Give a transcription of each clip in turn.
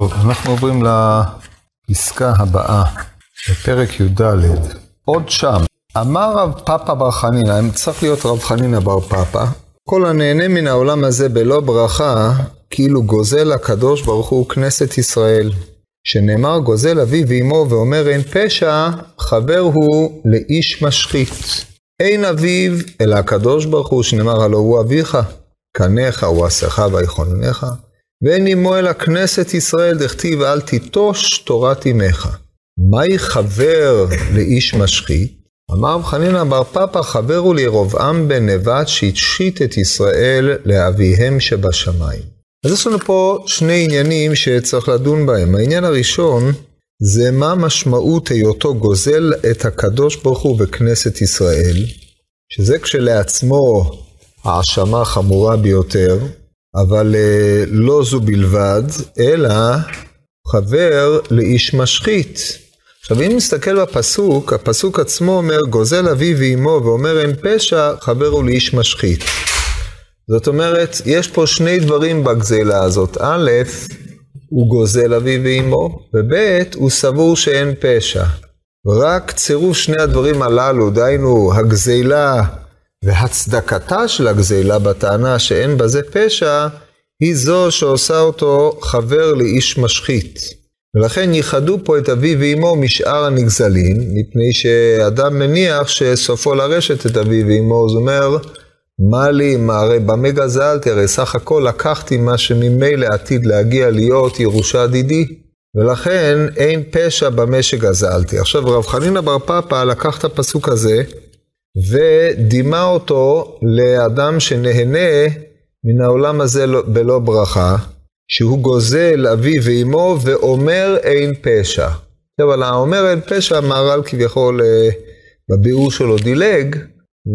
טוב, אנחנו עוברים לפסקה הבאה, בפרק י"ד. עוד שם, אמר רב פאפא בר חנינא, צריך להיות רב חנינא בר פאפא, כל הנהנה מן העולם הזה בלא ברכה, כאילו גוזל הקדוש ברוך הוא כנסת ישראל. שנאמר גוזל אבי ואמו ואומר אין פשע, חבר הוא לאיש משחית. אין אביו אלא הקדוש ברוך הוא, שנאמר הלא הוא אביך, קניך ועשיך ויכוננך. ואין אמו אלא כנסת ישראל, דכתיב אל תיטוש תורת אמך. מהי חבר לאיש משחית? אמר רב חנינא בר פפא, חבר הוא לירבעם בן נבט שהשחית את ישראל לאביהם שבשמיים. אז יש לנו פה שני עניינים שצריך לדון בהם. העניין הראשון זה מה משמעות היותו גוזל את הקדוש ברוך הוא בכנסת ישראל, שזה כשלעצמו האשמה חמורה ביותר, אבל אה, לא זו בלבד, אלא חבר לאיש משחית. עכשיו אם נסתכל בפסוק, הפסוק עצמו אומר גוזל אבי ואמו ואומר אין פשע, חבר הוא לאיש משחית. זאת אומרת, יש פה שני דברים בגזלה הזאת. א', הוא גוזל אבי ואמו, וב', הוא סבור שאין פשע. רק צירוף שני הדברים הללו, דהיינו הגזלה והצדקתה של הגזלה בטענה שאין בזה פשע, היא זו שעושה אותו חבר לאיש משחית. ולכן ייחדו פה את אבי ואמו משאר הנגזלים, מפני שאדם מניח שסופו לרשת את אבי ואמו, זאת אומרת, מה לי, מה הרי במה גזלתי, הרי סך הכל לקחתי מה שממילא עתיד להגיע להיות ירושה דידי, ולכן אין פשע במה שגזלתי. עכשיו רב חנינא בר פפא לקח את הפסוק הזה, ודימה אותו לאדם שנהנה מן העולם הזה לא- בלא ברכה, שהוא גוזל אבי ואמו ואומר אין פשע. עכשיו על האומר אין פשע, המהר"ל כביכול אה, בביאור שלו דילג,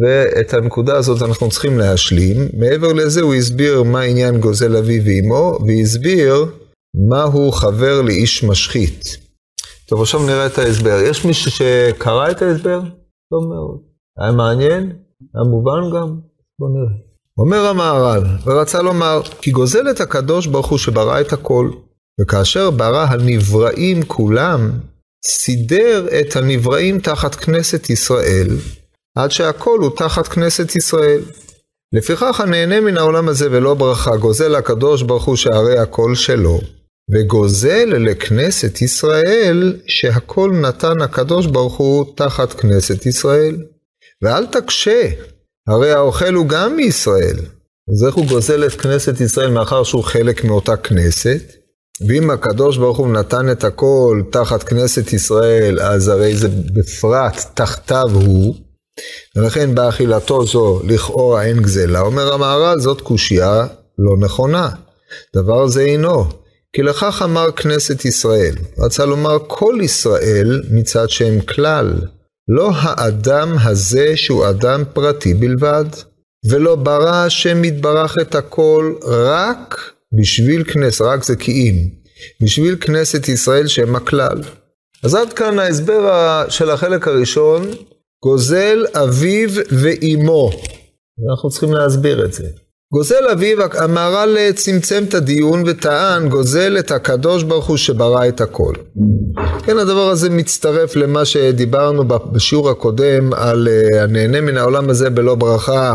ואת הנקודה הזאת אנחנו צריכים להשלים. מעבר לזה הוא הסביר מה עניין גוזל אבי ואמו, והסביר מהו חבר לאיש משחית. טוב, עכשיו נראה את ההסבר. יש מישהו שקרא את ההסבר? טוב מאוד. היה מעניין? היה מובן גם? בוא נראה. אומר המהר"ל, ורצה לומר, כי גוזל את הקדוש ברוך הוא שברא את הכל, וכאשר ברא הנבראים כולם, סידר את הנבראים תחת כנסת ישראל, עד שהכל הוא תחת כנסת ישראל. לפיכך הנהנה מן העולם הזה ולא ברכה, גוזל הקדוש ברוך הוא שהרי הכל שלו, וגוזל לכנסת ישראל שהכל נתן הקדוש ברוך הוא תחת כנסת ישראל. ואל תקשה, הרי האוכל הוא גם מישראל. אז איך הוא גוזל את כנסת ישראל מאחר שהוא חלק מאותה כנסת? ואם הקדוש ברוך הוא נתן את הכל תחת כנסת ישראל, אז הרי זה בפרט תחתיו הוא. ולכן באכילתו זו לכאורה אין גזלה. אומר המהר"ל, זאת קושייה לא נכונה. דבר זה אינו. כי לכך אמר כנסת ישראל. רצה לומר כל ישראל מצד שהם כלל. לא האדם הזה שהוא אדם פרטי בלבד. ולא ברא השם יתברך את הכל רק בשביל כנסת, רק זה כי אם. בשביל כנסת ישראל שהם הכלל. אז עד כאן ההסבר של החלק הראשון גוזל אביו ואימו. אנחנו צריכים להסביר את זה. גוזל אביו, המהר"ל צמצם את הדיון וטען, גוזל את הקדוש ברוך הוא שברא את הכל. כן, הדבר הזה מצטרף למה שדיברנו בשיעור הקודם על אה, הנהנה מן העולם הזה בלא ברכה.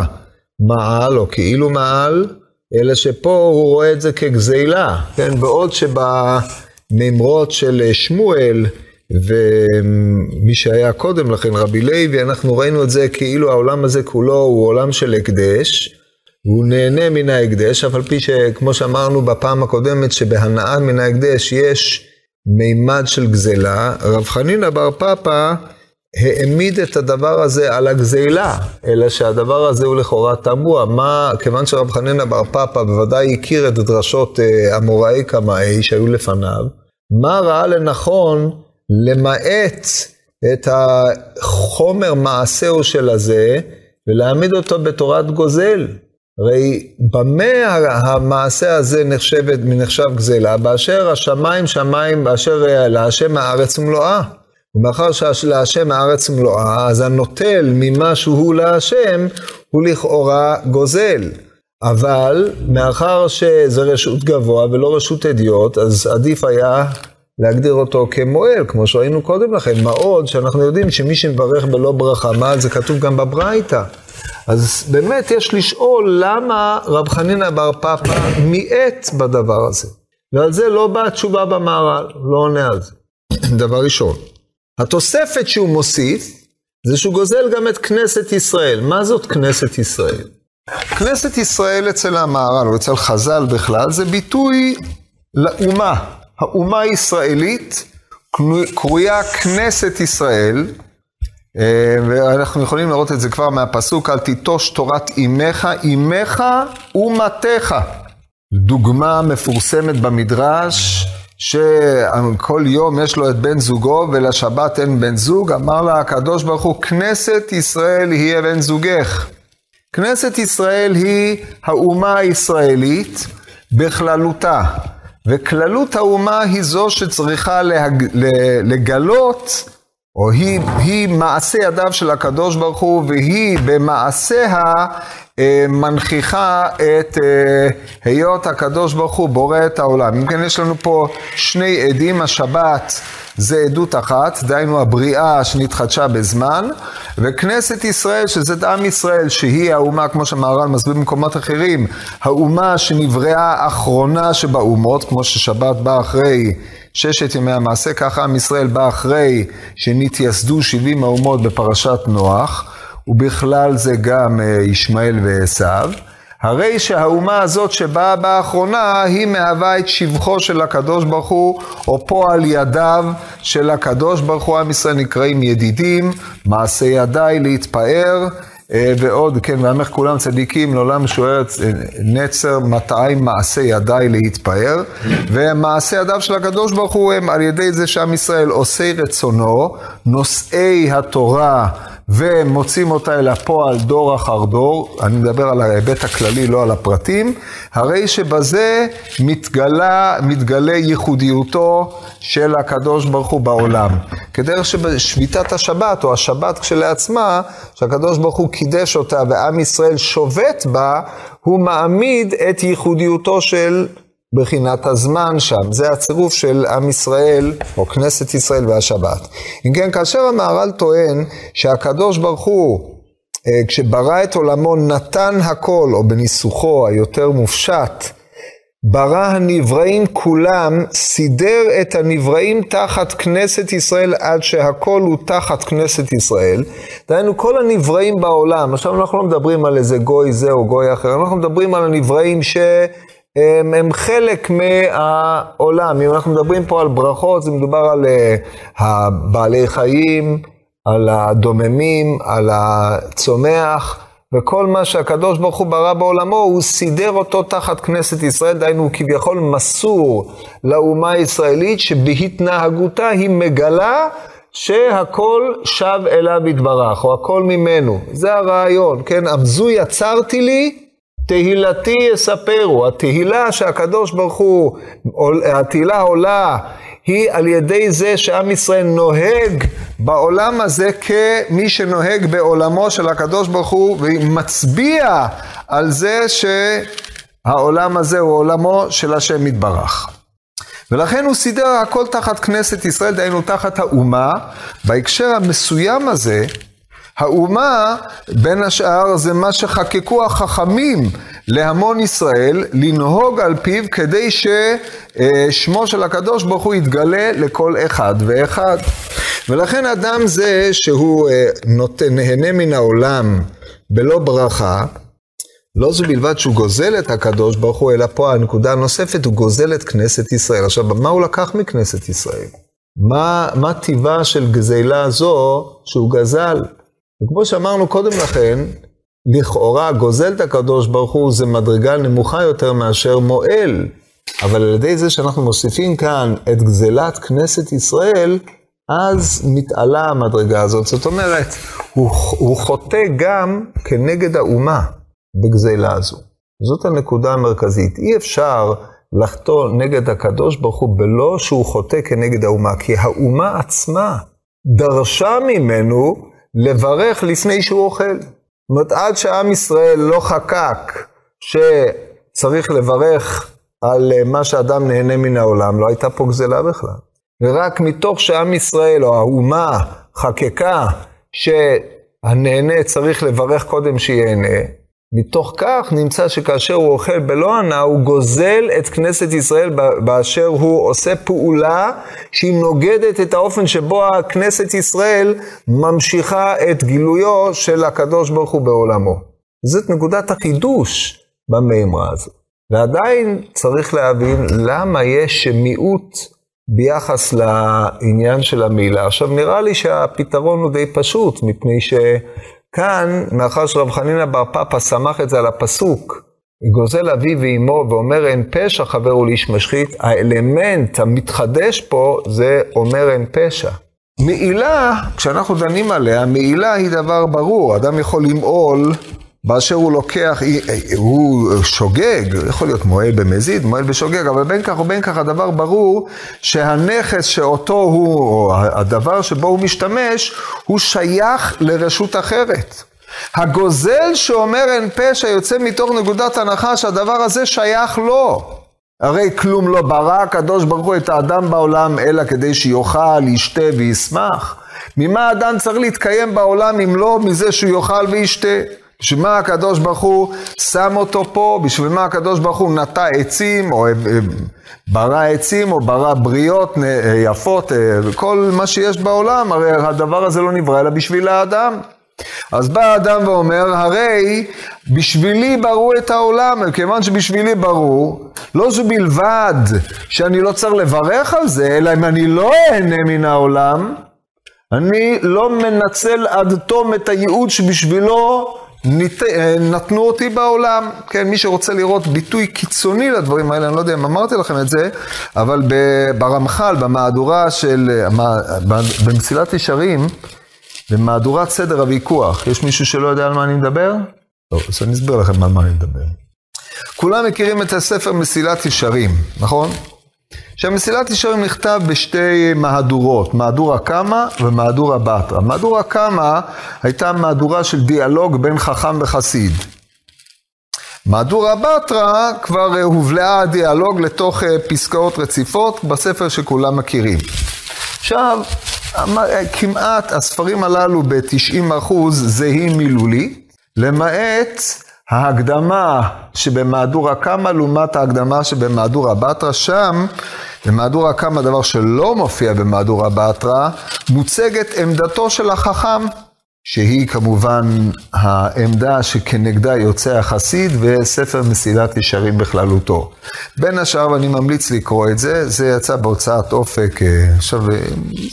מעל, או כאילו מעל, אלא שפה הוא רואה את זה כגזילה, כן, בעוד שבמימרות של שמואל, ומי שהיה קודם לכן, רבי לוי, אנחנו ראינו את זה כאילו העולם הזה כולו הוא עולם של הקדש, והוא נהנה מן ההקדש, אף על פי שכמו שאמרנו בפעם הקודמת, שבהנאה מן ההקדש יש מימד של גזלה, רב חנינא בר פפא העמיד את הדבר הזה על הגזלה, אלא שהדבר הזה הוא לכאורה תמוה. מה, כיוון שרב חנינא בר פפא בוודאי הכיר את דרשות אה, אמוראי קמאי שהיו לפניו, מה ראה לנכון למעט את החומר מעשהו של הזה, ולהעמיד אותו בתורת גוזל. הרי במה המעשה הזה נחשבת, נחשב גזלה? באשר השמיים שמיים, באשר להשם הארץ ומלואה. ומאחר שלהשם הארץ ומלואה, אז הנוטל ממה שהוא להשם, הוא לכאורה גוזל. אבל מאחר שזה רשות גבוה ולא רשות אדיוט, אז עדיף היה להגדיר אותו כמועל, כמו שראינו קודם לכן. מה עוד שאנחנו יודעים שמי שמברך בלא ברכה, מה זה כתוב גם בברייתא. אז באמת יש לשאול למה רב חנינא בר פפא מיעט בדבר הזה. ועל זה לא באה תשובה במהר"ל, לא עונה על זה. דבר ראשון. התוספת שהוא מוסיף, זה שהוא גוזל גם את כנסת ישראל. מה זאת כנסת ישראל? כנסת ישראל אצל המהר"ל, או אצל חז"ל בכלל, זה ביטוי לאומה. האומה הישראלית קרויה כנסת ישראל, ואנחנו יכולים לראות את זה כבר מהפסוק, אל תיטוש תורת אימך, אימך אומתך. דוגמה מפורסמת במדרש, שכל יום יש לו את בן זוגו ולשבת אין בן זוג, אמר לה הקדוש ברוך הוא, כנסת ישראל יהיה בן זוגך. כנסת ישראל היא האומה הישראלית בכללותה, וכללות האומה היא זו שצריכה. לגלות או היא, היא מעשה ידיו של הקדוש ברוך הוא, והיא במעשיה אה, מנכיחה את אה, היות הקדוש ברוך הוא בורא את העולם. אם כן, יש לנו פה שני עדים, השבת זה עדות אחת, דהיינו הבריאה שנתחדשה בזמן, וכנסת ישראל, שזה עם ישראל, שהיא האומה, כמו שמהר"ל מסביר במקומות אחרים, האומה שנבראה אחרונה שבאומות, כמו ששבת באה אחרי ששת ימי המעשה, ככה עם ישראל בא אחרי שנתייסדו שבעים האומות בפרשת נוח, ובכלל זה גם אה, ישמעאל ועשיו. הרי שהאומה הזאת שבאה באחרונה, היא מהווה את שבחו של הקדוש ברוך הוא, או פועל ידיו של הקדוש ברוך הוא. עם ישראל נקראים ידידים, מעשה ידיי להתפאר. אה, ועוד, כן, ועמך כולם צדיקים, לעולם שוער אה, נצר, מטעיים מעשה ידיי להתפאר. ומעשה ידיו של הקדוש ברוך הוא הם על ידי זה שעם ישראל עושי רצונו, נושאי התורה. ומוצאים אותה אל הפועל דור אחר דור, אני מדבר על ההיבט הכללי, לא על הפרטים, הרי שבזה מתגלה, מתגלה ייחודיותו של הקדוש ברוך הוא בעולם. כדרך שבשביתת השבת, או השבת כשלעצמה, שהקדוש ברוך הוא קידש אותה ועם ישראל שובת בה, הוא מעמיד את ייחודיותו של בחינת הזמן שם. זה הצירוף של עם ישראל, או כנסת ישראל והשבת. אם כן, כאשר המהר"ל טוען שהקדוש ברוך הוא, אה, כשברא את עולמו, נתן הכל, או בניסוחו היותר מופשט, ברא הנבראים כולם, סידר את הנבראים תחת כנסת ישראל עד שהכל הוא תחת כנסת ישראל. דהיינו, כל הנבראים בעולם, עכשיו אנחנו לא מדברים על איזה גוי זה או גוי אחר, אנחנו מדברים על הנבראים ש... הם, הם חלק מהעולם. אם אנחנו מדברים פה על ברכות, זה מדובר על uh, הבעלי חיים, על הדוממים, על הצומח, וכל מה שהקדוש ברוך הוא ברא בעולמו, הוא סידר אותו תחת כנסת ישראל, דהיינו הוא כביכול מסור לאומה הישראלית, שבהתנהגותה היא מגלה שהכל שב אליו יתברך, או הכל ממנו. זה הרעיון, כן? עמזו יצרתי לי, תהילתי יספרו, התהילה שהקדוש ברוך הוא, התהילה עולה, היא על ידי זה שעם ישראל נוהג בעולם הזה כמי שנוהג בעולמו של הקדוש ברוך הוא, ומצביע על זה שהעולם הזה הוא עולמו של השם יתברך. ולכן הוא סידר הכל תחת כנסת ישראל, דהיינו תחת האומה. בהקשר המסוים הזה, האומה, בין השאר, זה מה שחקקו החכמים להמון ישראל, לנהוג על פיו כדי ששמו של הקדוש ברוך הוא יתגלה לכל אחד ואחד. ולכן אדם זה שהוא אה, נותן, נהנה מן העולם בלא ברכה, לא זו בלבד שהוא גוזל את הקדוש ברוך הוא, אלא פה הנקודה הנוספת, הוא גוזל את כנסת ישראל. עכשיו, מה הוא לקח מכנסת ישראל? מה, מה טיבה של גזילה זו שהוא גזל? וכמו שאמרנו קודם לכן, לכאורה גוזל את הקדוש ברוך הוא זה מדרגה נמוכה יותר מאשר מועל. אבל על ידי זה שאנחנו מוסיפים כאן את גזלת כנסת ישראל, אז מתעלה המדרגה הזאת. זאת אומרת, הוא, הוא חוטא גם כנגד האומה בגזלה הזו. זאת הנקודה המרכזית. אי אפשר לחטוא נגד הקדוש ברוך הוא בלא שהוא חוטא כנגד האומה, כי האומה עצמה דרשה ממנו לברך לפני שהוא אוכל. זאת אומרת, עד שעם ישראל לא חקק שצריך לברך על אה, מה שאדם נהנה מן העולם, לא הייתה פה גזלה בכלל. ורק מתוך שעם ישראל, או האומה, חקקה שהנהנה צריך לברך קודם שיהנה, מתוך כך נמצא שכאשר הוא אוכל בלא הנאה, הוא גוזל את כנסת ישראל באשר הוא עושה פעולה שהיא נוגדת את האופן שבו הכנסת ישראל ממשיכה את גילויו של הקדוש ברוך הוא בעולמו. זאת נקודת החידוש במימרה הזאת. ועדיין צריך להבין למה יש מיעוט ביחס לעניין של המילה. עכשיו, נראה לי שהפתרון הוא די פשוט, מפני שכאן, מאחר שרב חנינא בר פפא סמך את זה על הפסוק, גוזל אבי ואימו ואומר אין פשע חבר הוא לאיש משחית, האלמנט המתחדש פה זה אומר אין פשע. מעילה, כשאנחנו דנים עליה, מעילה היא דבר ברור, אדם יכול למעול באשר הוא לוקח, הוא שוגג, יכול להיות מועל במזיד, מועל בשוגג, אבל בין כך ובין כך הדבר ברור שהנכס שאותו הוא, או הדבר שבו הוא משתמש, הוא שייך לרשות אחרת. הגוזל שאומר אין פשע יוצא מתוך נקודת הנחה שהדבר הזה שייך לו. הרי כלום לא ברא הקדוש ברוך הוא את האדם בעולם אלא כדי שיאכל, ישתה וישמח. ממה אדם צריך להתקיים בעולם אם לא מזה שהוא יאכל וישתה? בשביל מה הקדוש ברוך הוא שם אותו פה? בשביל מה הקדוש ברוך הוא נטע עצים, או אה, ברא עצים, או ברא בריות אה, יפות, אה, כל מה שיש בעולם, הרי הדבר הזה לא נברא אלא בשביל האדם. אז בא האדם ואומר, הרי בשבילי ברו את העולם, כיוון שבשבילי ברו, לא זו בלבד שאני לא צריך לברך על זה, אלא אם אני לא אהנה מן העולם, אני לא מנצל עד תום את הייעוד שבשבילו נת... אה, נתנו אותי בעולם. כן, מי שרוצה לראות ביטוי קיצוני לדברים האלה, אני לא יודע אם אמרתי לכם את זה, אבל ברמח"ל, במהדורה של, במסילת ישרים, במהדורת סדר הוויכוח, יש מישהו שלא יודע על מה אני מדבר? טוב, אז אני אסביר לכם על מה אני מדבר. כולם מכירים את הספר מסילת ישרים, נכון? שהמסילת ישרים נכתב בשתי מהדורות, מהדורה קמא ומהדורה בתרא. מהדורה קמא הייתה מהדורה של דיאלוג בין חכם וחסיד. מהדורה בתרא כבר הובלעה הדיאלוג לתוך אה, פסקאות רציפות בספר שכולם מכירים. עכשיו, כמעט הספרים הללו ב-90% זהים מילולית, למעט ההקדמה שבמהדורה קמא לעומת ההקדמה שבמהדורה בתרא, שם, במהדורה קמא, דבר שלא מופיע במהדורה בתרא, מוצגת עמדתו של החכם. שהיא כמובן העמדה שכנגדה יוצא החסיד וספר מסילת ישרים בכללותו. בין השאר, אני ממליץ לקרוא את זה, זה יצא בהוצאת אופק, אה, עכשיו אה,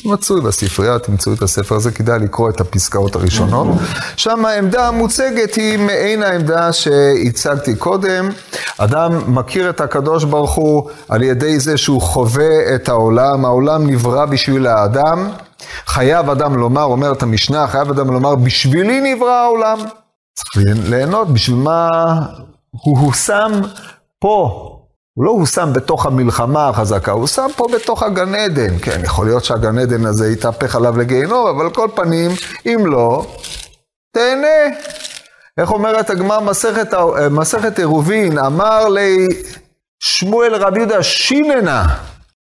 מצוי בספרייה, תמצאו את הספר הזה, כדאי לקרוא את הפסקאות הראשונות. שם העמדה המוצגת היא מעין העמדה שהצגתי קודם. אדם מכיר את הקדוש ברוך הוא על ידי זה שהוא חווה את העולם, העולם נברא בשביל האדם. חייב אדם לומר, אומרת המשנה, חייב אדם לומר, בשבילי נברא העולם. צריך ליהנות, בשביל מה הוא הושם פה. הוא לא הושם בתוך המלחמה החזקה, הוא שם פה בתוך הגן עדן. כן, יכול להיות שהגן עדן הזה יתהפך עליו לגיהינום, אבל כל פנים, אם לא, תהנה. איך אומרת הגמר מסכת, מסכת עירובין, אמר לי שמואל רבי יהודה שיננה.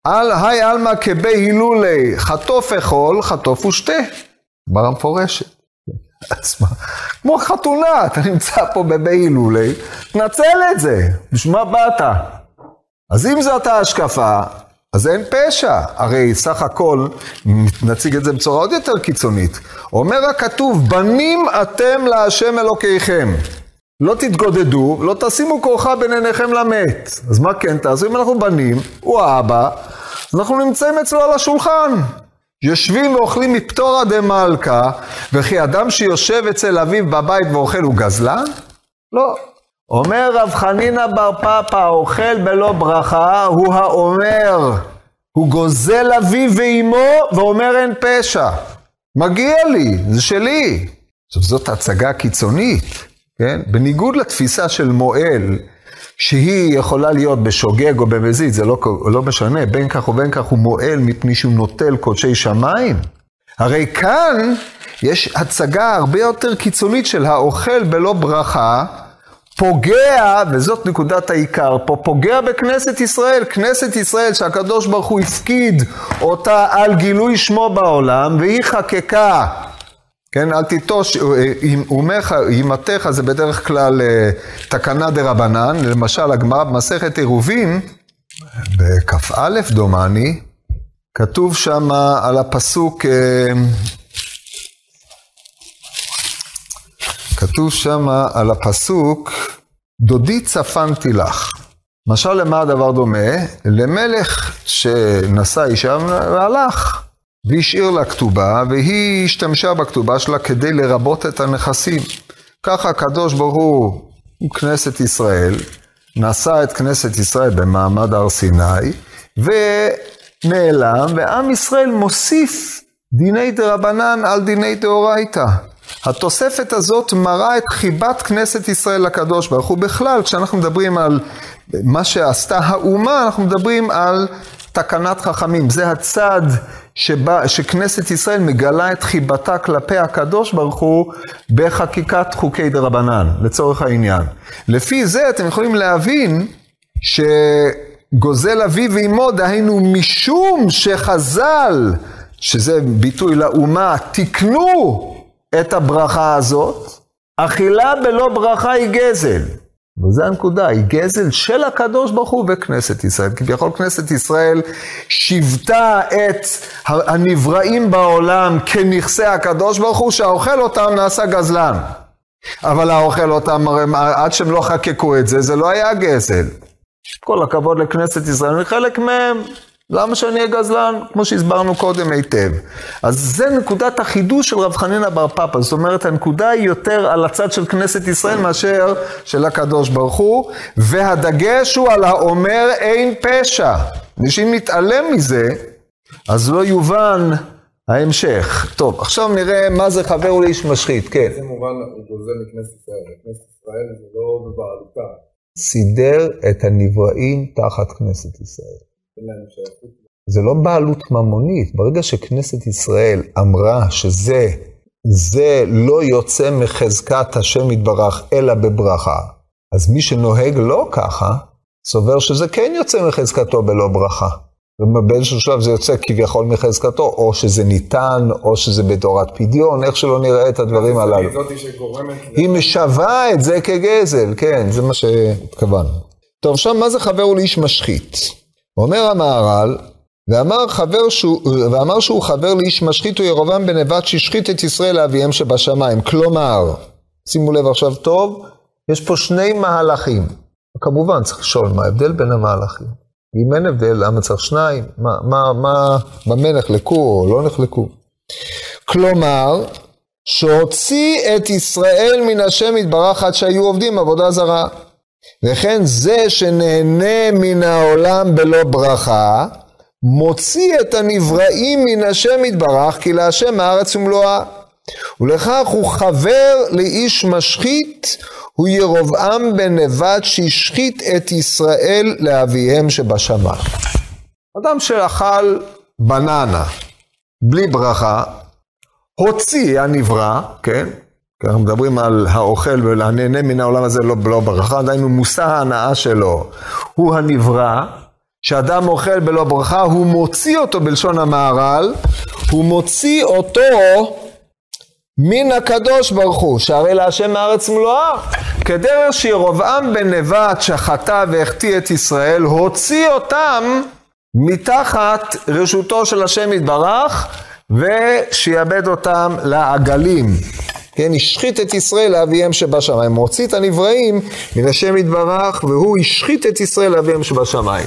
על היי עלמא כבי הילולי, חטוף אכול, חטוף ושתה. גמרא מפורשת. אז מה? כמו חתונה, אתה נמצא פה בבי הילולי, תנצל את זה, בשביל מה באת? אז אם זאת ההשקפה, אז אין פשע. הרי סך הכל, נציג את זה בצורה עוד יותר קיצונית. אומר הכתוב, בנים אתם להשם אלוקיכם. לא תתגודדו, לא תשימו כורחה בין עיניכם למת. אז מה כן תעשו? אם אנחנו בנים, הוא האבא, אנחנו נמצאים אצלו על השולחן. יושבים ואוכלים מפטורא דמלכא, וכי אדם שיושב אצל אביו בבית ואוכל הוא גזלן? לא. אומר רב חנינא בר פפא, האוכל בלא ברכה, הוא האומר, הוא גוזל אביו ואימו ואומר אין פשע. מגיע לי, זה שלי. עכשיו זאת הצגה קיצונית, כן? בניגוד לתפיסה של מועל, שהיא יכולה להיות בשוגג או במזיד, זה לא, לא משנה, בין כך ובין כך הוא מועל מפני שהוא נוטל קודשי שמיים. הרי כאן יש הצגה הרבה יותר קיצונית של האוכל בלא ברכה, פוגע, וזאת נקודת העיקר פה, פוגע בכנסת ישראל. כנסת ישראל שהקדוש ברוך הוא הפקיד אותה על גילוי שמו בעולם, והיא חקקה. כן, אל תיטוש, אומך, אימתך זה בדרך כלל אה, תקנה דה רבנן, למשל הגמרא במסכת עירובין, בכ"א דומני, כתוב שם על הפסוק, אה, כתוב שם על הפסוק, דודי צפנתי לך. משל למה הדבר דומה? למלך שנשא אישה והלך, והשאיר לה כתובה, והיא השתמשה בכתובה שלה כדי לרבות את הנכסים. ככה הקדוש ברוך הוא, כנסת ישראל, נשא את כנסת ישראל במעמד הר סיני, ונעלם, ועם ישראל מוסיף דיני דרבנן על דיני דאורייתא. התוספת הזאת מראה את חיבת כנסת ישראל לקדוש ברוך הוא. בכלל, כשאנחנו מדברים על מה שעשתה האומה, אנחנו מדברים על תקנת חכמים. זה הצד שבה, שכנסת ישראל מגלה את חיבתה כלפי הקדוש ברוך הוא בחקיקת חוקי דרבנן, לצורך העניין. לפי זה אתם יכולים להבין שגוזל אביו ואמו, דהיינו משום שחז"ל, שזה ביטוי לאומה, תיקנו את הברכה הזאת, אכילה בלא ברכה היא גזל. וזו הנקודה, היא גזל של הקדוש ברוך הוא וכנסת ישראל. כביכול כנסת ישראל שיוותה את הנבראים בעולם כנכסי הקדוש ברוך הוא, שהאוכל אותם נעשה גזלן. אבל האוכל אותם, עד שהם לא חקקו את זה, זה לא היה גזל. כל הכבוד לכנסת ישראל, אני חלק מהם. למה שאני אהיה גזלן? כמו שהסברנו קודם היטב. אז זה נקודת החידוש של רב חנינא בר פפא. זאת אומרת, הנקודה היא יותר על הצד של כנסת ישראל מאשר של הקדוש ברוך הוא, והדגש הוא על האומר אין פשע. שאם נתעלם מזה, אז לא יובן ההמשך. טוב, עכשיו נראה מה זה חבר ולאיש משחית, כן. זה מובן, הוא גוזל מכנסת ישראל, כנסת ישראל זה לא בבעלותה. סידר את הנבראים תחת כנסת ישראל. זה לא בעלות ממונית. ברגע שכנסת ישראל אמרה שזה, זה לא יוצא מחזקת השם יתברך אלא בברכה, אז מי שנוהג לא ככה, סובר שזה כן יוצא מחזקתו בלא ברכה. ובאיזשהו שלב זה יוצא כביכול מחזקתו, או שזה ניתן, או שזה בתורת פדיון, איך שלא נראה את הדברים הללו. היא משווה את זה כגזל, כן, זה מה שהתכוונו. טוב, עכשיו, מה זה חבר ולאיש משחית? אומר המהר"ל, ואמר, חבר ואמר שהוא חבר לאיש משחית הוא ירובעם בן נבט שהשחית את ישראל לאביהם שבשמיים. כלומר, שימו לב עכשיו טוב, יש פה שני מהלכים. כמובן צריך לשאול מה ההבדל בין המהלכים. אם אין הבדל, למה צריך שניים? מה, מה, מה, במה נחלקו או לא נחלקו? כלומר, שהוציא את ישראל מן השם יתברך עד שהיו עובדים עבודה זרה. וכן זה שנהנה מן העולם בלא ברכה, מוציא את הנבראים מן השם יתברך, כי להשם הארץ ומלואה. ולכך הוא חבר לאיש משחית, הוא ירבעם בן נבט שהשחית את ישראל לאביהם שבשמיים. אדם שאכל בננה בלי ברכה, הוציא הנברא, כן? כי אנחנו מדברים על האוכל והנהנה מן העולם הזה לא, לא ברכה, דהיינו מושא ההנאה שלו הוא הנברא, שאדם אוכל בלא ברכה, הוא מוציא אותו בלשון המהר"ל, הוא מוציא אותו מן הקדוש ברוך הוא, שהרי להשם מארץ מלואה. כדרך שירבעם בן נבט שחטא והחטיא את ישראל, הוציא אותם מתחת רשותו של השם יתברך, ושיעבד אותם לעגלים. כן, השחית את ישראל לאביהם שבשמיים. מוציא את הנבראים מן השם יתברך, והוא השחית את ישראל לאביהם שבשמיים.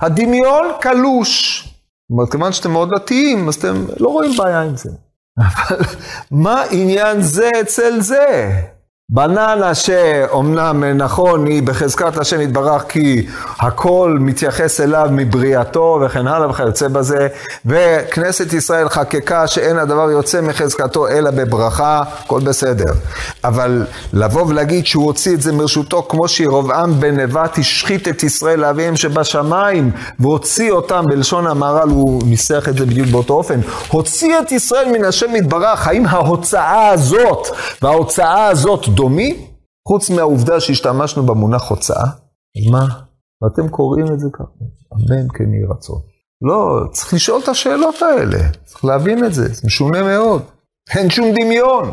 הדמיון קלוש. כיוון שאתם מאוד דתיים, אז אתם לא רואים בעיה עם זה. אבל מה עניין זה אצל זה? בננה שאומנם נכון היא בחזקת השם יתברך כי הכל מתייחס אליו מבריאתו וכן הלאה וכיוצא בזה וכנסת ישראל חקקה שאין הדבר יוצא מחזקתו אלא בברכה, הכל בסדר. אבל לבוא ולהגיד שהוא הוציא את זה מרשותו כמו שירובעם בן נבט השחית את ישראל לאביהם שבשמיים והוציא אותם בלשון המהר"ל, הוא ניסח את זה בדיוק באותו אופן, הוציא את ישראל מן השם יתברך, האם ההוצאה הזאת וההוצאה הזאת דומים? חוץ מהעובדה שהשתמשנו במונח הוצאה, מה? ואתם קוראים את זה ככה, אמן כן יהי רצון. לא, צריך לשאול את השאלות האלה, צריך להבין את זה, זה משונה מאוד. אין שום דמיון.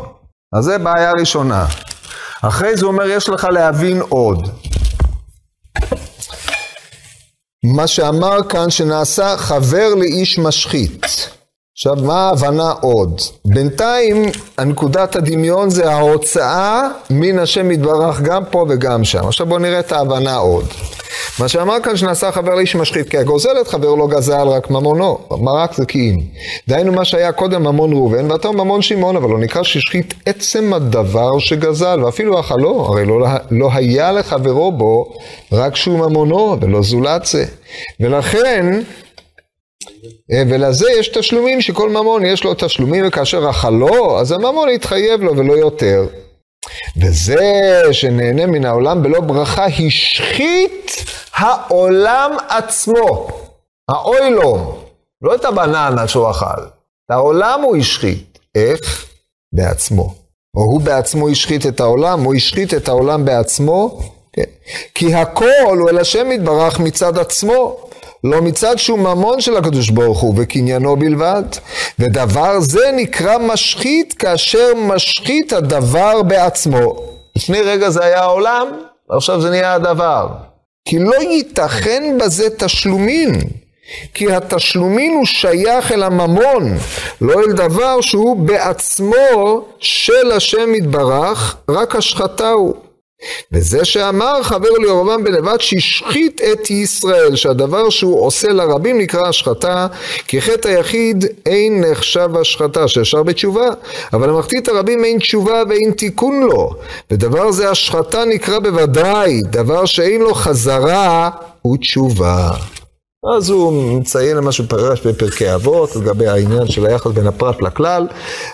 אז זה בעיה ראשונה. אחרי זה הוא אומר, יש לך להבין עוד. מה שאמר כאן שנעשה חבר לאיש משחית. עכשיו, מה ההבנה עוד? בינתיים, הנקודת הדמיון זה ההוצאה מן השם יתברך גם פה וגם שם. עכשיו בואו נראה את ההבנה עוד. מה שאמר כאן שנעשה חבר לאיש משחית, כי הגוזל את חברו לא גזל רק ממונו, מרק זה כי אם. דהיינו מה שהיה קודם ממון ראובן, ועתה ממון שמעון, אבל לא נקרא שהשחית עצם הדבר שגזל, ואפילו אכלו, הרי לא, לא היה לחברו בו רק שהוא ממונו, ולא זולת זה. ולכן, ולזה יש תשלומים שכל ממון יש לו תשלומים, וכאשר אכלו, אז הממון יתחייב לו ולא יותר. וזה שנהנה מן העולם בלא ברכה, השחית העולם עצמו. האוילום, לא את הבננה שהוא אכל, את העולם הוא השחית. איך? בעצמו. או הוא בעצמו השחית את העולם, הוא השחית את העולם בעצמו, כן. כי הכל הוא אל השם יתברך מצד עצמו. לא מצד שהוא ממון של הקדוש ברוך הוא וקניינו בלבד. ודבר זה נקרא משחית כאשר משחית הדבר בעצמו. לפני רגע זה היה העולם, ועכשיו זה נהיה הדבר. כי לא ייתכן בזה תשלומין. כי התשלומין הוא שייך אל הממון, לא אל דבר שהוא בעצמו של השם יתברך, רק השחתה הוא. וזה שאמר חבר לירובעם בלבד שהשחית את ישראל, שהדבר שהוא עושה לרבים נקרא השחתה, כי חטא היחיד אין נחשב השחתה, שישר בתשובה, אבל למחטיא הרבים אין תשובה ואין תיקון לו, ודבר זה השחתה נקרא בוודאי, דבר שאין לו חזרה ותשובה. אז הוא מציין למה שפרש בפרקי אבות, לגבי העניין של היחס בין הפרט לכלל,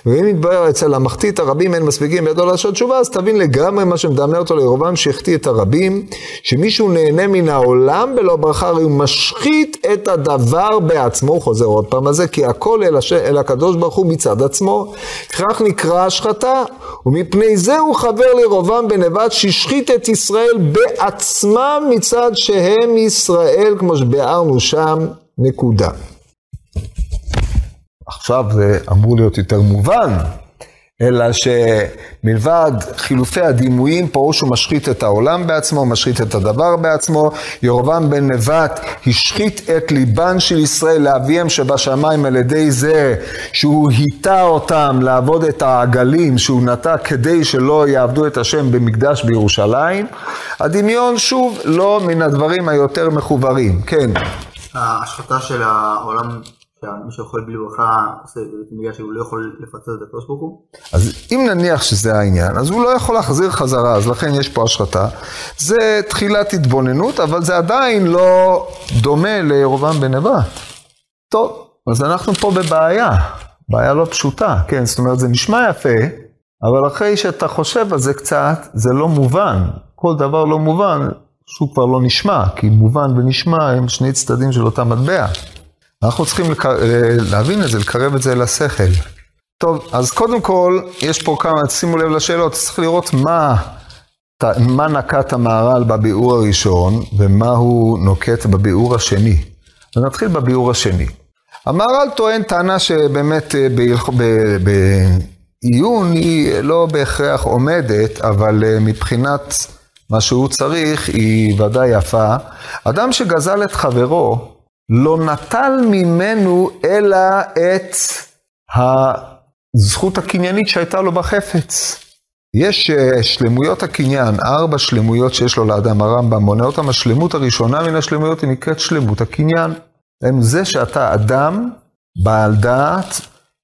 ואם יתברר אצל המחטיא הרבים אין מספיקים בידו לעשות תשובה, אז תבין לגמרי מה שמדמה אותו לירובעם שהחטיא את הרבים, שמישהו נהנה מן העולם בלא ברכה, הרי הוא משחית את הדבר בעצמו, הוא חוזר עוד פעם על זה, כי הכל אל, הש... אל הקדוש ברוך הוא מצד עצמו, כך נקרא השחתה, ומפני זה הוא חבר לירובעם בנבט שהשחית את ישראל בעצמם מצד שהם ישראל, כמו שביארנו שם נקודה. עכשיו זה אמור להיות יותר מובן, אלא שמלבד חילופי הדימויים, פה שהוא משחית את העולם בעצמו, משחית את הדבר בעצמו. ירבעם בן נבט השחית את ליבן של ישראל לאביהם שבשמיים על ידי זה שהוא היטה אותם לעבוד את העגלים שהוא נטע כדי שלא יעבדו את השם במקדש בירושלים. הדמיון שוב לא מן הדברים היותר מחוברים, כן. ההשחתה של העולם מי שאוכל בלי ברכה עושה את זה בגלל שהוא לא יכול לפצל את הקדוש ברוך הוא? אז אם נניח שזה העניין, אז הוא לא יכול להחזיר חזרה, אז לכן יש פה השחתה. זה תחילת התבוננות, אבל זה עדיין לא דומה לירובעם בן נבט. טוב, אז אנחנו פה בבעיה, בעיה לא פשוטה, כן? זאת אומרת, זה נשמע יפה, אבל אחרי שאתה חושב על זה קצת, זה לא מובן. כל דבר לא מובן, שהוא כבר לא נשמע, כי מובן ונשמע הם שני צדדים של אותה מטבע. אנחנו צריכים לק... להבין את זה, לקרב את זה לשכל. טוב, אז קודם כל, יש פה כמה, שימו לב לשאלות, צריך לראות מה, מה נקט המהר"ל בביאור הראשון, ומה הוא נוקט בביאור השני. ונתחיל בביאור השני. המהר"ל טוען טענה שבאמת אה, בעיון היא לא בהכרח עומדת, אבל אה, מבחינת מה שהוא צריך היא ודאי יפה. אדם שגזל את חברו, לא נטל ממנו אלא את הזכות הקניינית שהייתה לו בחפץ. יש אה, שלמויות הקניין, ארבע שלמויות שיש לו לאדם, הרמב"ם מונה אותם, השלמות הראשונה מן השלמויות היא נקראת שלמות הקניין. הם זה שאתה אדם, בעל דעת,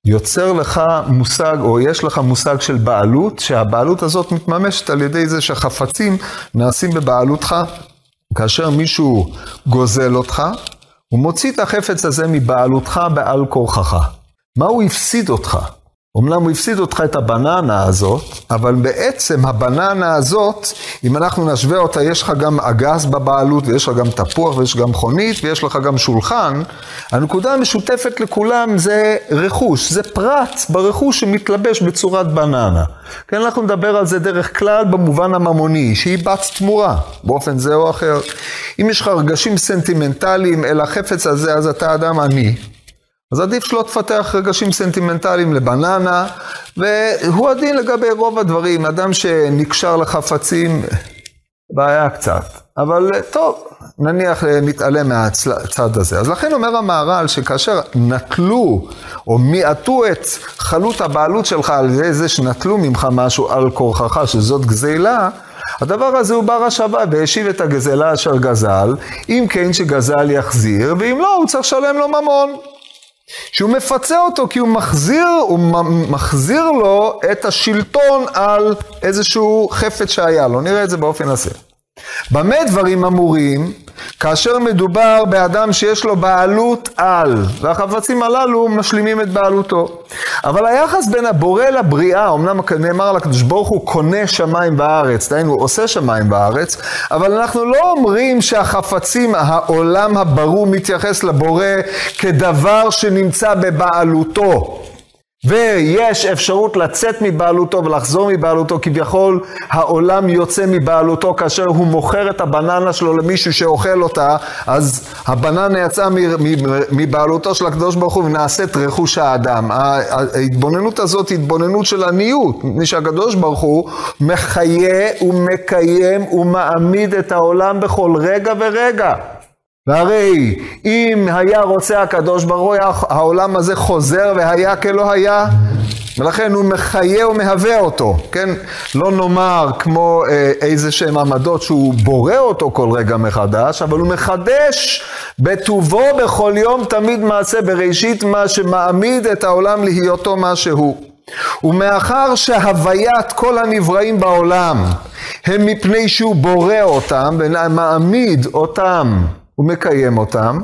יוצר לך מושג, או יש לך מושג של בעלות, שהבעלות הזאת מתממשת על ידי זה שהחפצים נעשים בבעלותך. כאשר מישהו גוזל אותך, הוא מוציא את החפץ הזה מבעלותך בעל כורחך. מה הוא הפסיד אותך? אמנם הוא הפסיד אותך את הבננה הזאת, אבל בעצם הבננה הזאת, אם אנחנו נשווה אותה, יש לך גם אגס בבעלות, ויש לך גם תפוח, ויש גם חונית, ויש לך גם שולחן. הנקודה המשותפת לכולם זה רכוש, זה פרט ברכוש שמתלבש בצורת בננה. כן, אנחנו נדבר על זה דרך כלל במובן הממוני, שהיא בת תמורה, באופן זה או אחר. אם יש לך רגשים סנטימנטליים אל החפץ הזה, אז אתה אדם עני. אז עדיף שלא תפתח רגשים סנטימנטליים לבננה, והוא הדין לגבי רוב הדברים. אדם שנקשר לחפצים, בעיה קצת. אבל טוב, נניח נתעלם מהצד הזה. אז לכן אומר המהר"ל שכאשר נטלו או מיעטו את חלות הבעלות שלך על זה, זה שנטלו ממך משהו על כורחך, שזאת גזילה, הדבר הזה הוא בר השבה והשיב את הגזלה אשר גזל, אם כן שגזל יחזיר, ואם לא, הוא צריך לשלם לו ממון. שהוא מפצה אותו כי הוא מחזיר, הוא מחזיר לו את השלטון על איזשהו חפץ שהיה לו. נראה את זה באופן הזה. במה דברים אמורים? כאשר מדובר באדם שיש לו בעלות על, והחפצים הללו משלימים את בעלותו. אבל היחס בין הבורא לבריאה, אמנם נאמר על הקדוש ברוך הוא קונה שמיים בארץ, דהיינו עושה שמיים בארץ, אבל אנחנו לא אומרים שהחפצים, העולם הברור מתייחס לבורא כדבר שנמצא בבעלותו. ויש אפשרות לצאת מבעלותו ולחזור מבעלותו, כביכול העולם יוצא מבעלותו כאשר הוא מוכר את הבננה שלו למישהו שאוכל אותה, אז הבננה יצאה מבעלותו של הקדוש ברוך הוא ונעשית רכוש האדם. ההתבוננות הזאת היא התבוננות של עניות, מפני שהקדוש ברוך הוא מחיה ומקיים ומעמיד את העולם בכל רגע ורגע. והרי אם היה רוצה הקדוש ברוך הוא, העולם הזה חוזר והיה כלא היה, ולכן הוא מחיה ומהווה אותו, כן? לא נאמר כמו אה, איזה שהם עמדות שהוא בורא אותו כל רגע מחדש, אבל הוא מחדש בטובו בכל יום תמיד מעשה בראשית, מה שמעמיד את העולם להיותו מה שהוא. ומאחר שהוויית כל הנבראים בעולם הם מפני שהוא בורא אותם ומעמיד אותם ומקיים אותם,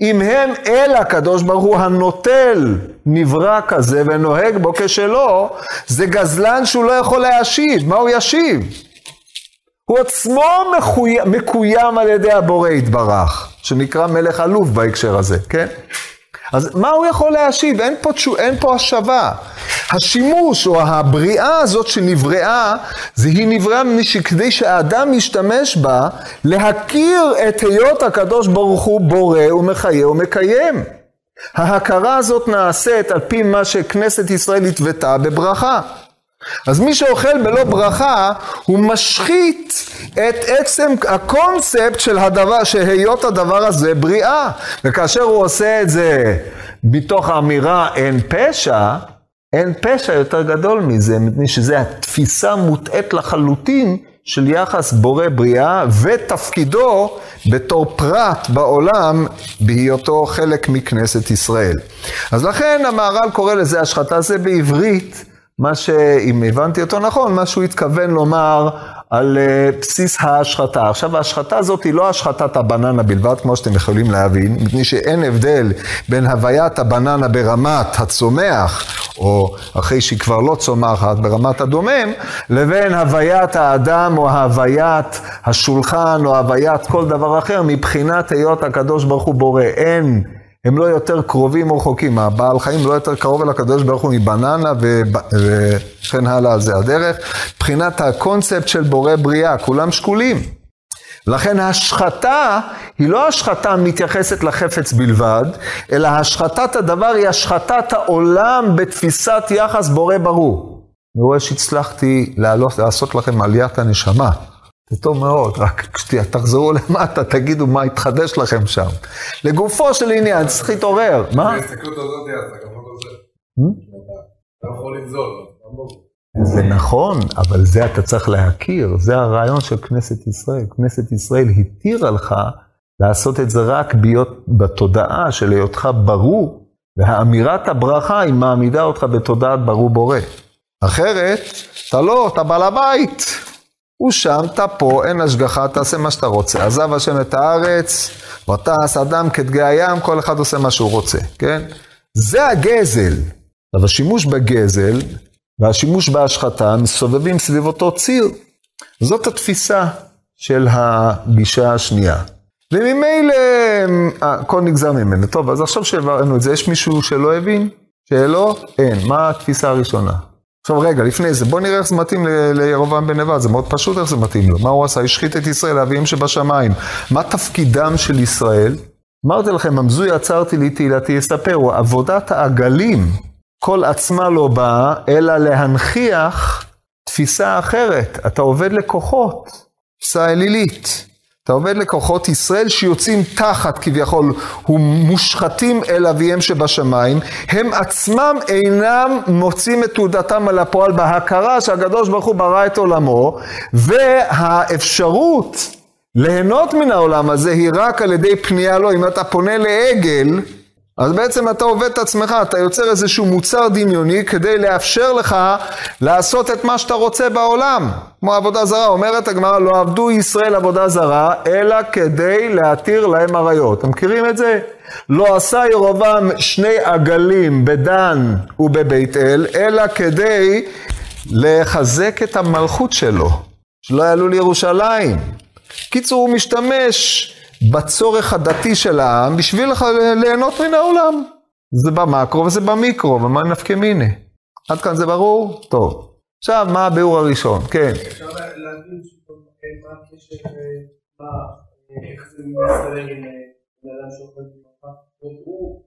אם הם אל הקדוש ברוך הוא הנוטל נברא כזה ונוהג בו כשלו, זה גזלן שהוא לא יכול להשיב, מה הוא ישיב? הוא עצמו מקוים, על ידי הבורא יתברך, שנקרא מלך אלוף בהקשר הזה, כן? אז מה הוא יכול להשיב? אין פה, תשו, אין פה השבה. השימוש או הבריאה הזאת שנבראה, זה היא נבראה כדי שהאדם ישתמש בה להכיר את היות הקדוש ברוך הוא בורא ומחיה ומקיים. ההכרה הזאת נעשית על פי מה שכנסת ישראל התוותה בברכה. אז מי שאוכל בלא ברכה, הוא משחית את עצם הקונספט של הדבר, שהיות הדבר הזה בריאה. וכאשר הוא עושה את זה מתוך האמירה אין פשע, אין פשע יותר גדול מזה, מפני שזו התפיסה מוטעית לחלוטין של יחס בורא בריאה ותפקידו בתור פרט בעולם בהיותו חלק מכנסת ישראל. אז לכן המהר"ל קורא לזה השחתה, זה בעברית מה שאם הבנתי אותו נכון, מה שהוא התכוון לומר על uh, בסיס ההשחתה. עכשיו ההשחתה הזאת היא לא השחטת הבננה בלבד, כמו שאתם יכולים להבין, מפני שאין הבדל בין הוויית הבננה ברמת הצומח, או אחרי שהיא כבר לא צומחת, ברמת הדומם, לבין הוויית האדם או הוויית השולחן או הוויית כל דבר אחר, מבחינת היות הקדוש ברוך הוא בורא. אין הם לא יותר קרובים או רחוקים, הבעל חיים לא יותר קרוב אל הקדוש ברוך הוא מבננה וכן הלאה זה הדרך. מבחינת הקונספט של בורא בריאה, כולם שקולים. לכן השחתה היא לא השחתה מתייחסת לחפץ בלבד, אלא השחתת הדבר היא השחתת העולם בתפיסת יחס בורא ברור. אני רואה שהצלחתי לעלות, לעשות לכם עליית הנשמה. זה טוב מאוד, רק כשתחזרו למטה, תגידו מה התחדש לכם שם. לגופו של עניין, צריך להתעורר. מה? ההסתכלות הזאת, לא זה נכון, אבל זה אתה צריך להכיר, זה הרעיון של כנסת ישראל. כנסת ישראל התירה לך לעשות את זה רק להיות בתודעה של היותך ברור, והאמירת הברכה היא מעמידה אותך בתודעת ברור בורא. אחרת, אתה לא, אתה בעל הבית. אתה פה, אין השגחה, תעשה מה שאתה רוצה. עזב השם את הארץ, ותעש אדם כדגי הים, כל אחד עושה מה שהוא רוצה, כן? זה הגזל. אבל השימוש בגזל והשימוש בהשחתה מסובבים סביב אותו ציר. זאת התפיסה של הגישה השנייה. וממילא הכל נגזר ממנו. טוב, אז עכשיו שהבנו את זה, יש מישהו שלא הבין? שאלו? אין. מה התפיסה הראשונה? עכשיו רגע, לפני זה, בוא נראה איך זה מתאים לירובעם בן נבט, זה מאוד פשוט איך זה מתאים לו. מה הוא עשה? השחית את ישראל, אביהם שבשמיים. מה תפקידם של ישראל? אמרתי לכם, המזוי עצרתי לי תהילתי יספרו, עבודת העגלים, כל עצמה לא באה, אלא להנכיח תפיסה אחרת. אתה עובד לכוחות, תפיסה אלילית. אתה עובד לכוחות ישראל שיוצאים תחת כביכול ומושחתים אל אביהם שבשמיים, הם עצמם אינם מוצאים את תעודתם על הפועל בהכרה שהקדוש ברוך הוא ברא את עולמו, והאפשרות ליהנות מן העולם הזה היא רק על ידי פנייה לו, אם אתה פונה לעגל, אז בעצם אתה עובד את עצמך, אתה יוצר איזשהו מוצר דמיוני כדי לאפשר לך לעשות את מה שאתה רוצה בעולם. כמו עבודה זרה, אומרת הגמרא, לא עבדו ישראל עבודה זרה, אלא כדי להתיר להם עריות. אתם מכירים את זה? לא עשה ירובעם שני עגלים בדן ובבית אל, אלא כדי לחזק את המלכות שלו, שלא יעלו לירושלים. קיצור, הוא משתמש בצורך הדתי של העם בשביל ליהנות מן העולם. זה במקרו וזה במיקרו, ומה נפקא מיני. עד כאן זה ברור? טוב. עכשיו, מה הביאור הראשון? כן. אפשר להבין מה הקשר, מה, איך זה מסתדר עם בן אדם שאוכל בברכה? הוא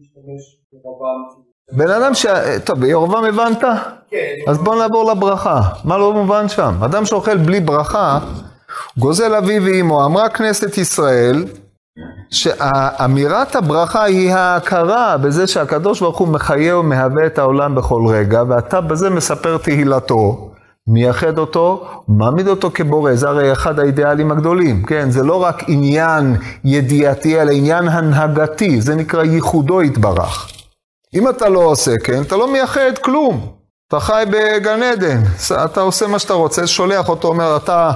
משתמש ברובם. בן אדם ש... טוב, בירובעם הבנת? כן. אז בוא נעבור לברכה. מה לא מובן שם? אדם שאוכל בלי ברכה, גוזל אבי ואמו, אמרה כנסת ישראל, שאמירת הברכה היא ההכרה בזה שהקדוש ברוך הוא מחיה ומהווה את העולם בכל רגע, ואתה בזה מספר תהילתו, מייחד אותו, מעמיד אותו כבורא, זה הרי אחד האידיאלים הגדולים, כן? זה לא רק עניין ידיעתי, אלא עניין הנהגתי, זה נקרא ייחודו יתברך. אם אתה לא עושה כן, אתה לא מייחד כלום. אתה חי בגן עדן, אתה עושה מה שאתה רוצה, שולח אותו, אומר, אתה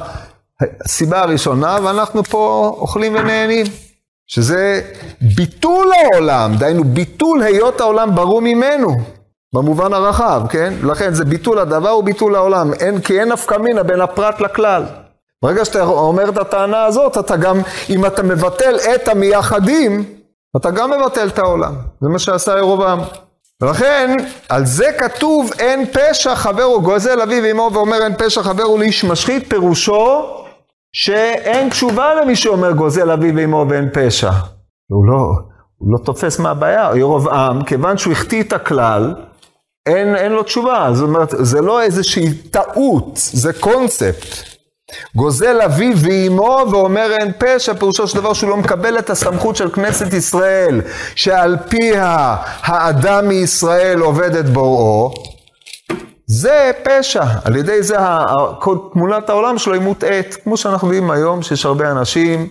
הסיבה הראשונה, ואנחנו פה אוכלים ונהנים. שזה ביטול העולם, דהיינו ביטול היות העולם ברור ממנו, במובן הרחב, כן? לכן זה ביטול הדבר וביטול העולם, אין, כי אין נפקא מינה בין הפרט לכלל. ברגע שאתה אומר את הטענה הזאת, אתה גם, אם אתה מבטל את המייחדים, אתה גם מבטל את העולם. זה מה שעשה ירובעם. ולכן, על זה כתוב אין פשע חבר הוא גוזל אביו ואמו ואומר אין פשע חבר הוא לאיש משחית, פירושו שאין תשובה למי שאומר גוזל אביו ואמו ואין פשע. הוא לא, הוא לא תופס מה הבעיה, ירובעם, כיוון שהוא החטיא את הכלל, אין, אין לו תשובה. זאת אומרת, זה לא איזושהי טעות, זה קונספט. גוזל אביו ואימו ואומר אין פשע, פירושו של דבר שהוא לא מקבל את הסמכות של כנסת ישראל, שעל פיה האדם מישראל עובד את בוראו. זה פשע, על ידי זה תמונת העולם שלו היא מוטעית, כמו שאנחנו יודעים היום שיש הרבה אנשים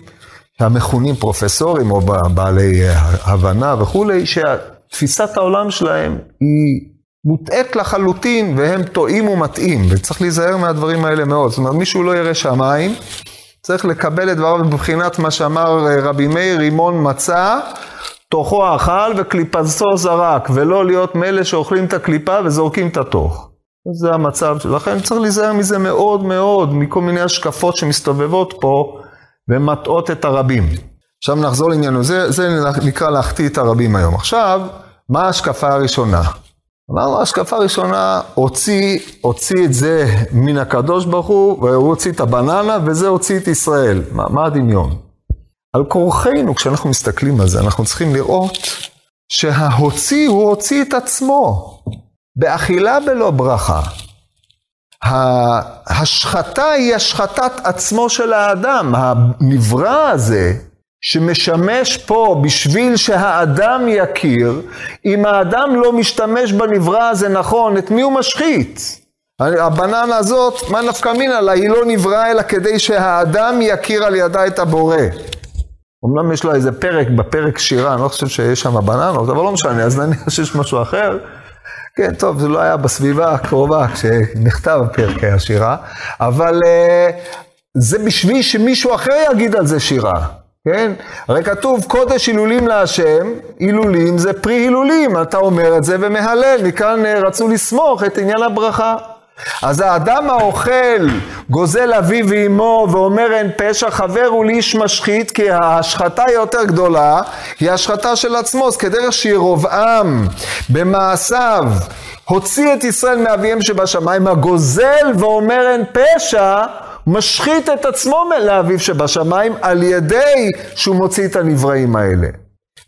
המכונים פרופסורים או בעלי הבנה וכולי, שתפיסת העולם שלהם היא מוטעית לחלוטין והם טועים ומטעים, וצריך להיזהר מהדברים האלה מאוד. זאת אומרת, מישהו לא ירא שמיים, צריך לקבל את דבריו מבחינת מה שאמר רבי מאיר, רימון מצה, תוכו אכל וקליפתו זרק, ולא להיות מאלה שאוכלים את הקליפה וזורקים את התוך. זה המצב, לכן צריך להיזהר מזה מאוד מאוד, מכל מיני השקפות שמסתובבות פה ומטעות את הרבים. עכשיו נחזור לעניינו, זה, זה נקרא להחטיא את הרבים היום. עכשיו, מה ההשקפה הראשונה? אמרנו, ההשקפה הראשונה, הוציא, הוציא את זה מן הקדוש ברוך הוא, והוא הוציא את הבננה, וזה הוציא את ישראל. מה, מה הדמיון? על כורחנו, כשאנחנו מסתכלים על זה, אנחנו צריכים לראות שההוציא, הוא הוציא את עצמו. באכילה בלא ברכה. ההשחתה היא השחתת עצמו של האדם. הנברא הזה, שמשמש פה בשביל שהאדם יכיר, אם האדם לא משתמש בנברא הזה נכון, את מי הוא משחית? הבננה הזאת, מה נפקא מינא לה, היא לא נבראה אלא כדי שהאדם יכיר על ידה את הבורא. אמנם יש לה איזה פרק בפרק שירה, אני לא חושב שיש שם בננות, אבל לא משנה, אז נניח שיש משהו אחר. כן, טוב, זה לא היה בסביבה הקרובה כשנכתב פרקי השירה, אבל uh, זה בשביל שמישהו אחר יגיד על זה שירה. כן? הרי כתוב קודש הילולים להשם, הילולים זה פרי הילולים, אתה אומר את זה ומהלל, מכאן אה, רצו לסמוך את עניין הברכה. אז האדם האוכל גוזל אביו ואמו ואומר אין פשע, חבר הוא לאיש משחית, כי ההשחתה היא יותר גדולה, היא השחתה של עצמו, אז כדרך שירובעם במעשיו הוציא את ישראל מאביהם שבשמיים, הגוזל ואומר אין פשע, משחית את עצמו לאביו שבשמיים על ידי שהוא מוציא את הנבראים האלה.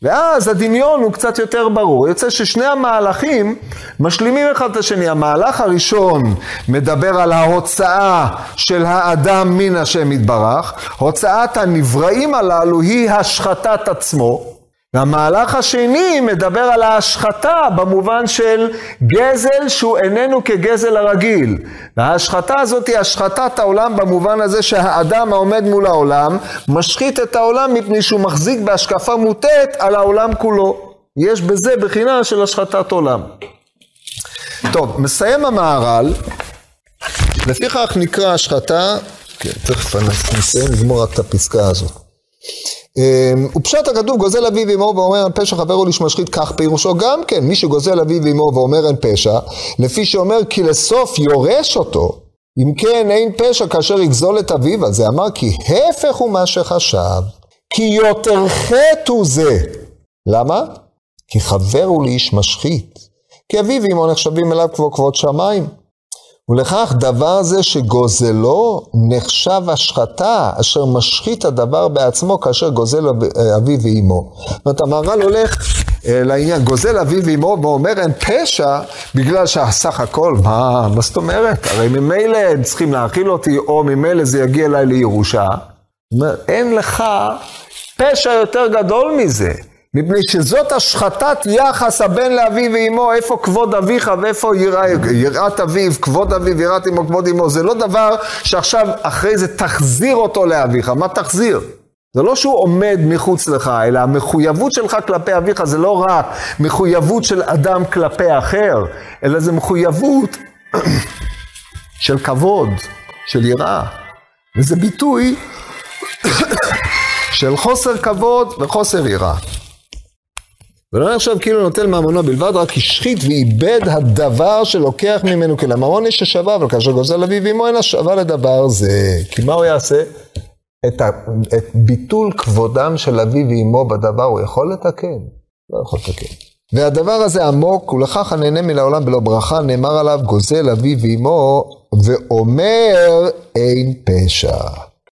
ואז הדמיון הוא קצת יותר ברור. יוצא ששני המהלכים משלימים אחד את השני. המהלך הראשון מדבר על ההוצאה של האדם מן השם יתברך. הוצאת הנבראים הללו היא השחתת עצמו. והמהלך השני מדבר על ההשחתה במובן של גזל שהוא איננו כגזל הרגיל. וההשחתה הזאת היא השחתת העולם במובן הזה שהאדם העומד מול העולם משחית את העולם מפני שהוא מחזיק בהשקפה מוטעת על העולם כולו. יש בזה בחינה של השחתת עולם. טוב, מסיים המהר"ל, לפיכך נקרא השחתה, כן, תכף נסיים לגמור את הפסקה הזאת. אמ, ופשט הכתוב גוזל אביו ואמו ואומר אין פשע חברו לאיש משחית כך פירושו גם כן. מי שגוזל אביו ואמו ואומר אין פשע לפי שאומר כי לסוף יורש אותו. אם כן אין פשע כאשר יגזול את אביו. על זה אמר כי הפך הוא מה שחשב. כי יותר חטא הוא זה. למה? כי חבר הוא לאיש משחית. כי אביו ואמו נחשבים אליו כמו כבוד שמיים ולכך דבר זה שגוזלו נחשב השחתה, אשר משחית הדבר בעצמו כאשר גוזל אביו ואימו. זאת אומרת, המהר"ל הולך אה, לעניין, גוזל אביו ואימו ואומר אין פשע, בגלל שהסך הכל, מה, מה זאת אומרת? הרי ממילא הם צריכים להאכיל אותי, או ממילא זה יגיע אליי לירושה. זאת אומרת, אין לך פשע יותר גדול מזה. מפני שזאת השחתת יחס הבן לאביו ואימו, איפה כבוד אביך ואיפה יראת אביו, כבוד אביו, יראת אמו, כבוד אמו, זה לא דבר שעכשיו אחרי זה תחזיר אותו לאביך, מה תחזיר? זה לא שהוא עומד מחוץ לך, אלא המחויבות שלך כלפי אביך זה לא רק מחויבות של אדם כלפי אחר, אלא זה מחויבות של כבוד, של יראה. וזה ביטוי של חוסר כבוד וחוסר יראה. ולא נחשב כאילו נוטל ממונו בלבד, רק השחית ואיבד הדבר שלוקח ממנו, כי לממון יש השבה, אבל כאשר גוזל אביו ואמו אין השבה לדבר זה. כי מה הוא יעשה? את, ה, את ביטול כבודם של אביו ואמו בדבר הוא יכול לתקן? לא יכול לתקן. והדבר הזה עמוק, ולכך הנהנה מן העולם בלא ברכה, נאמר עליו גוזל אביו ואמו, ואומר אין פשע.